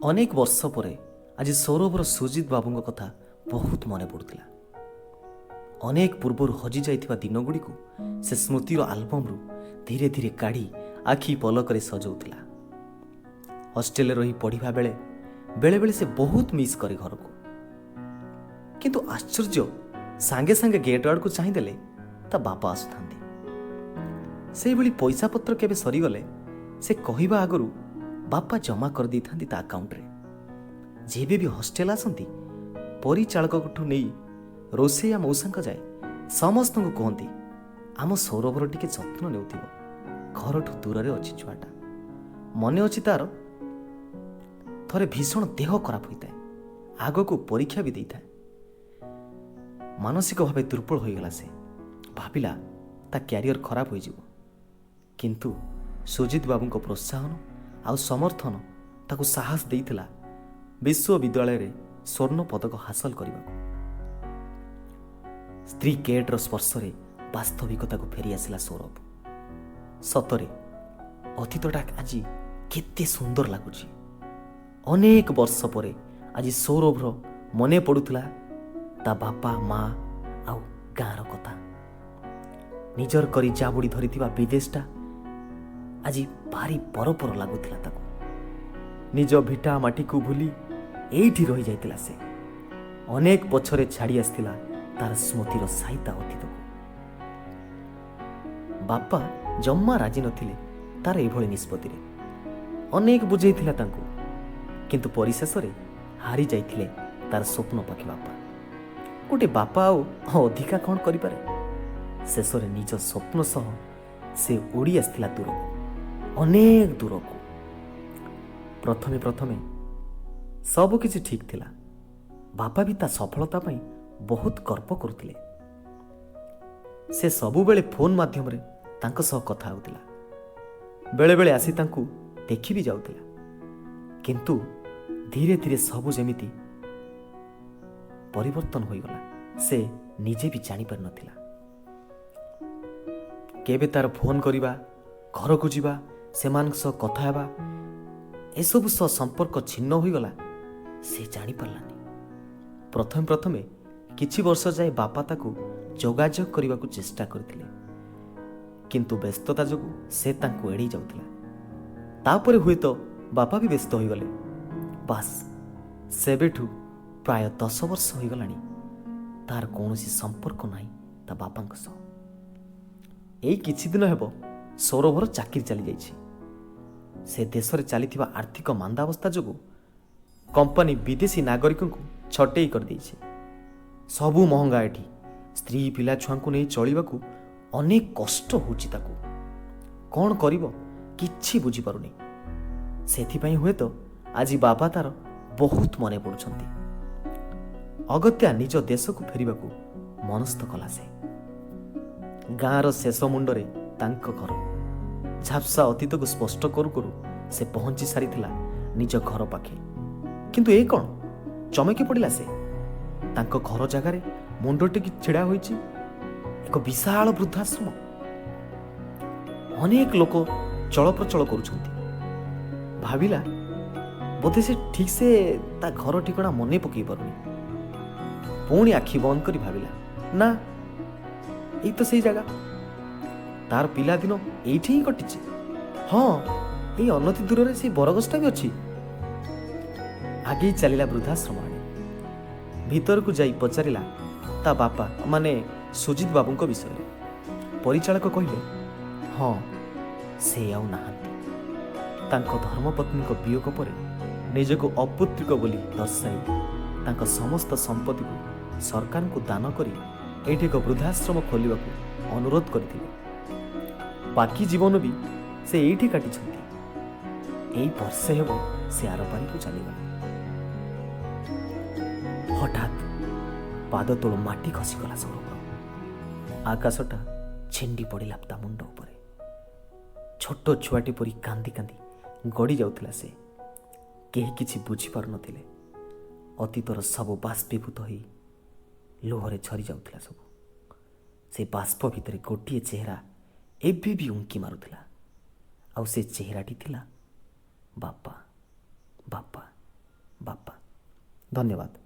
ଅନେକ ବର୍ଷ ପରେ ଆଜି ସୌରଭର ସୁଜିତ ବାବୁଙ୍କ କଥା ବହୁତ ମନେ ପଡ଼ୁଥିଲା। ଅନେକ ପୂର୍ବରୁ ହଜିଯାଇଥିବା ଦିନଗୁଡ଼ିକୁ ସେ ସ୍ମୃତିର ଆଲବମ୍ରୁ ଧୀରେ ଧୀରେ କାଢ଼ି ଆଖି ପଲକରେ ସଜଉଥିଲା। ହଷ୍ଟେଲରେ ରହି ପଢ଼ିବା ବେଳେ ବେଳେବେଳେ ସେ ବହୁତ ମିସ୍ କରେ ଘରକୁ। କିନ୍ତୁ ଆଶ୍ଚର୍ଯ୍ୟ ସାଙ୍ଗେ ସାଙ୍ଗେ ଗେଟ୍ ଆଡ଼କୁ ଚାହିଁଦେଲେ ତା ବାପା ଆସୁଥାନ୍ତି। ସେଇଭଳି ପଇସା ପତ୍ର କେବେ ସରିଗଲେ ସେ କହିବା ଆଗରୁ ବାପା ଜମା କରିଦେଇଥାନ୍ତି ତା ଆକାଉଣ୍ଟରେ ଯେବେ ବି ହଷ୍ଟେଲ ଆସନ୍ତି ପରିଚାଳକଠୁ ନେଇ ରୋଷେଇଆ ମଉସାଙ୍କ ଯାଏ ସମସ୍ତଙ୍କୁ କୁହନ୍ତି ଆମ ସୌରଭର ଟିକେ ଯତ୍ନ ନେଉଥିବ ଘରଠୁ ଦୂରରେ ଅଛି ଛୁଆଟା। ମନେ ଅଛି ତାର? ଥରେ ଭୀଷଣ ଦେହ ଖରାପ ହୋଇଥାଏ ଆଗକୁ ପରୀକ୍ଷା ବି ଦେଇଥାଏ। ମାନସିକ ଭାବେ ଦୁର୍ବଳ ହୋଇଗଲା ସେ। ଭାବିଲା ତା କ୍ୟାରିୟର ଖରାପ ହୋଇଯିବ। କିନ୍ତୁ ସୁଜିତ ବାବୁଙ୍କ ପ୍ରୋତ୍ସାହନ ଆଉ ସମର୍ଥନ ତାକୁ ସାହସ ଦେଇଥିଲା ବିଶ୍ୱବିଦ୍ୟାଳୟରେ ସ୍ୱର୍ଣ୍ଣ ପଦକ ହାସଲ କରିବାକୁ। ସ୍ତ୍ରୀ କେଟ୍ର ସ୍ପର୍ଶରେ ବାସ୍ତବିକତାକୁ ଫେରିଆସିଲା ସୌରଭ। ସତରେ ଅତୀତଟା ଆଜି କେତେ ସୁନ୍ଦର ଲାଗୁଛି। ଅନେକ ବର୍ଷ ପରେ ଆଜି ସୌରଭର ମନେ ପଡ଼ୁଥିଲା ତା ବାପା ମା ଆଉ ଗାଁର କଥା। ନିଜର କରି ଜାବୁଡ଼ି ଧରିଥିବା ବିଦେଶଟା ଆଜି ଭାରି ପରପର ଲାଗୁଥିଲା ତାକୁ। ନିଜ ଭିଟା ମାଟିକୁ ଭୁଲି ଏଇଠି ରହିଯାଇଥିଲା ସେ। ଅନେକ ପଛରେ ଛାଡ଼ି ଆସିଥିଲା ତାର ସ୍ମୃତିର ସାଇତା ଅତୀତକୁ। ବାପା ଜମା ରାଜି ନଥିଲେ ତାର ଏଭଳି ନିଷ୍ପତ୍ତିରେ। ଅନେକ ବୁଝେଇଥିଲା ତାଙ୍କୁ। କିନ୍ତୁ ପରିଶେଷରେ ହାରି ଯାଇଥିଲେ ତାର ସ୍ୱପ୍ନ ପାଖି ବାପା। ଗୋଟେ ବାପା ଆଉ ଅଧିକା କ'ଣ କରିପାରେ? ଶେଷରେ ନିଜ ସ୍ୱପ୍ନ ସହ ସେ ଉଡ଼ି ଆସିଥିଲା ଦୂରକୁ। ଅନେକ ଦୂରକୁ। ପ୍ରଥମେ ପ୍ରଥମେ ସବୁ କିଛି ଠିକ୍ ଥିଲା। ବାପା ବି ତା ସଫଳତା ପାଇଁ ବହୁତ ଗର୍ବ କରୁଥିଲେ। ସେ ସବୁବେଳେ ଫୋନ୍ ମାଧ୍ୟମରେ ତାଙ୍କ ସହ କଥା ହେଉଥିଲା। ବେଳେବେଳେ ଆସି ତାଙ୍କୁ ଦେଖି ବି ଯାଉଥିଲା। କିନ୍ତୁ ଧୀରେ ଧୀରେ ସବୁ ଯେମିତି ପରିବର୍ତ୍ତନ ହୋଇଗଲା ସେ ନିଜେ ବି ଜାଣିପାରିନଥିଲା କେବେ ତାର ଫୋନ୍ କରିବା ଘରକୁ ଯିବା ସେମାନଙ୍କ ସହ କଥା ହେବା ଏସବୁ ସହ ସମ୍ପର୍କ ଛିନ୍ନ ହୋଇଗଲା ସେ ଜାଣିପାରିଲାନି। ପ୍ରଥମେ ପ୍ରଥମେ କିଛି ବର୍ଷ ଯାଏ ବାପା ତାକୁ ଯୋଗାଯୋଗ କରିବାକୁ ଚେଷ୍ଟା କରିଥିଲେ। କିନ୍ତୁ ବ୍ୟସ୍ତତା ଯୋଗୁଁ ସେ ତାଙ୍କୁ ଏଡ଼େଇ ଯାଉଥିଲା। ତାପରେ ହୁଏତ ବାପା ବି ବ୍ୟସ୍ତ ହୋଇଗଲେ। ବାସ୍ ସେବେଠୁ ପ୍ରାୟ ଦଶ ବର୍ଷ ହୋଇଗଲାଣି ତାର କୌଣସି ସମ୍ପର୍କ ନାହିଁ ତା ବାପାଙ୍କ ସହ। ଏଇ କିଛି ଦିନ ହେବ ସୌରଭର ଚାକିରି ଚାଲିଯାଇଛି। ସେ ଦେଶରେ ଚାଲିଥିବା ଆର୍ଥିକ ମାନ୍ଦାବସ୍ଥା ଯୋଗୁଁ କମ୍ପାନୀ ବିଦେଶୀ ନାଗରିକଙ୍କୁ ଛଟେଇ କରିଦେଇଛି। ସବୁ ମହଙ୍ଗା ଏଠି। ସ୍ତ୍ରୀ ପିଲା ଛୁଆଙ୍କୁ ନେଇ ଚଳିବାକୁ ଅନେକ କଷ୍ଟ ହେଉଛି ତାକୁ। କ'ଣ କରିବ କିଛି ବୁଝିପାରୁନି। ସେଥିପାଇଁ ହୁଏତ ଆଜି ବାବା ତାର ବହୁତ ମନେ ପଡ଼ୁଛନ୍ତି। ଅଗତ୍ୟା ନିଜ ଦେଶକୁ ଫେରିବାକୁ ମନସ୍ଥ କଲା ସେ। ଗାଁର ଶେଷ ମୁଣ୍ଡରେ ତାଙ୍କ ଘର। ଝାପ୍ସା ଅତୀତକୁ ସ୍ପଷ୍ଟ କରୁ କରୁ ସେ ପହଞ୍ଚି ସାରିଥିଲା ନିଜ ଘର ପାଖେ। କିନ୍ତୁ ଏ କ'ଣ? ଚମକି ପଡ଼ିଲା ସେ। ତାଙ୍କ ଘର ଜାଗାରେ ମୁଣ୍ଡ ଟେକି ଛିଡ଼ା ହୋଇଛି ଏକ ବିଶାଳ ବୃଦ୍ଧାଶ୍ରମ। ଅନେକ ଲୋକ ଚଳପ୍ରଚଳ କରୁଛନ୍ତି। ଭାବିଲା ବୋଧେ ସେ ଠିକ୍ ସେ ତା ଘର ଠିକଣା ମନେ ପକାଇ ପାରୁନି। ପୁଣି ଆଖି ବନ୍ଦ କରି ଭାବିଲା ନା ଏଇ ତ ସେଇ ଜାଗା। ତାର ପିଲାଦିନ ଏଇଠି ହିଁ କଟିଛି। ହଁ ଏଇ ଅନତି ଦୂରରେ ସେଇ ବରଗଛଟା ବି ଅଛି। ଆଗେଇ ଚାଲିଲା ବୃଦ୍ଧାଶ୍ରମ ଆଡ଼େ ଭିତରକୁ ଯାଇ ପଚାରିଲା ତା ବାପା ମାନେ ସୁଜିତ ବାବୁଙ୍କ ବିଷୟରେ? ପରିଚାଳକ କହିଲେ ହଁ ସେ ଆଉ ନାହାନ୍ତି। ତାଙ୍କ ଧର୍ମପତ୍ନୀଙ୍କ ବିୟୋଗ ପରେ ନିଜକୁ ଅପୁତ୍ରିକ ବୋଲି ଦର୍ଶାଇ ତାଙ୍କ ସମସ୍ତ ସମ୍ପତ୍ତିକୁ ସରକାରଙ୍କୁ ଦାନ କରି ଏଇଠି ଏକ ବୃଦ୍ଧାଶ୍ରମ ଖୋଲିବାକୁ ଅନୁରୋଧ କରିଥିଲେ। ବାକି ଜୀବନ ବି ସେ ଏଇଠି କାଟିଛନ୍ତି। ଏଇ ବର୍ଷେ ହେବ ସେ ଆରପାରିକୁ ଚାଲିଗଲେ। ହଠାତ୍ ପାଦ ତଳୁ ମାଟି ଖସିଗଲା ସୌରଭର ଆକାଶଟା ଛିଣ୍ଡି ପଡ଼ିଲା ତା ମୁଣ୍ଡ ଉପରେ। ଛୋଟ ଛୁଆଟି ପରି କାନ୍ଦି କାନ୍ଦି ଗଡ଼ି ଯାଉଥିଲା ସେ। କେହି କିଛି ବୁଝିପାରୁନଥିଲେ ଅତୀତର ସବୁ ବାଷ୍ପୀଭୂତ ହୋଇ ଲୁହରେ ଝରି ଯାଉଥିଲା ସବୁ। ସେ ବାଷ୍ପ ଭିତରେ ଗୋଟିଏ ଚେହେରା ଏବେ ବି ଉଙ୍କି ମାରୁଥିଲା ଆଉ ସେ ଚେହେରାଟି ଥିଲା ବାପା ବାପା ବାପା ଧନ୍ୟବାଦ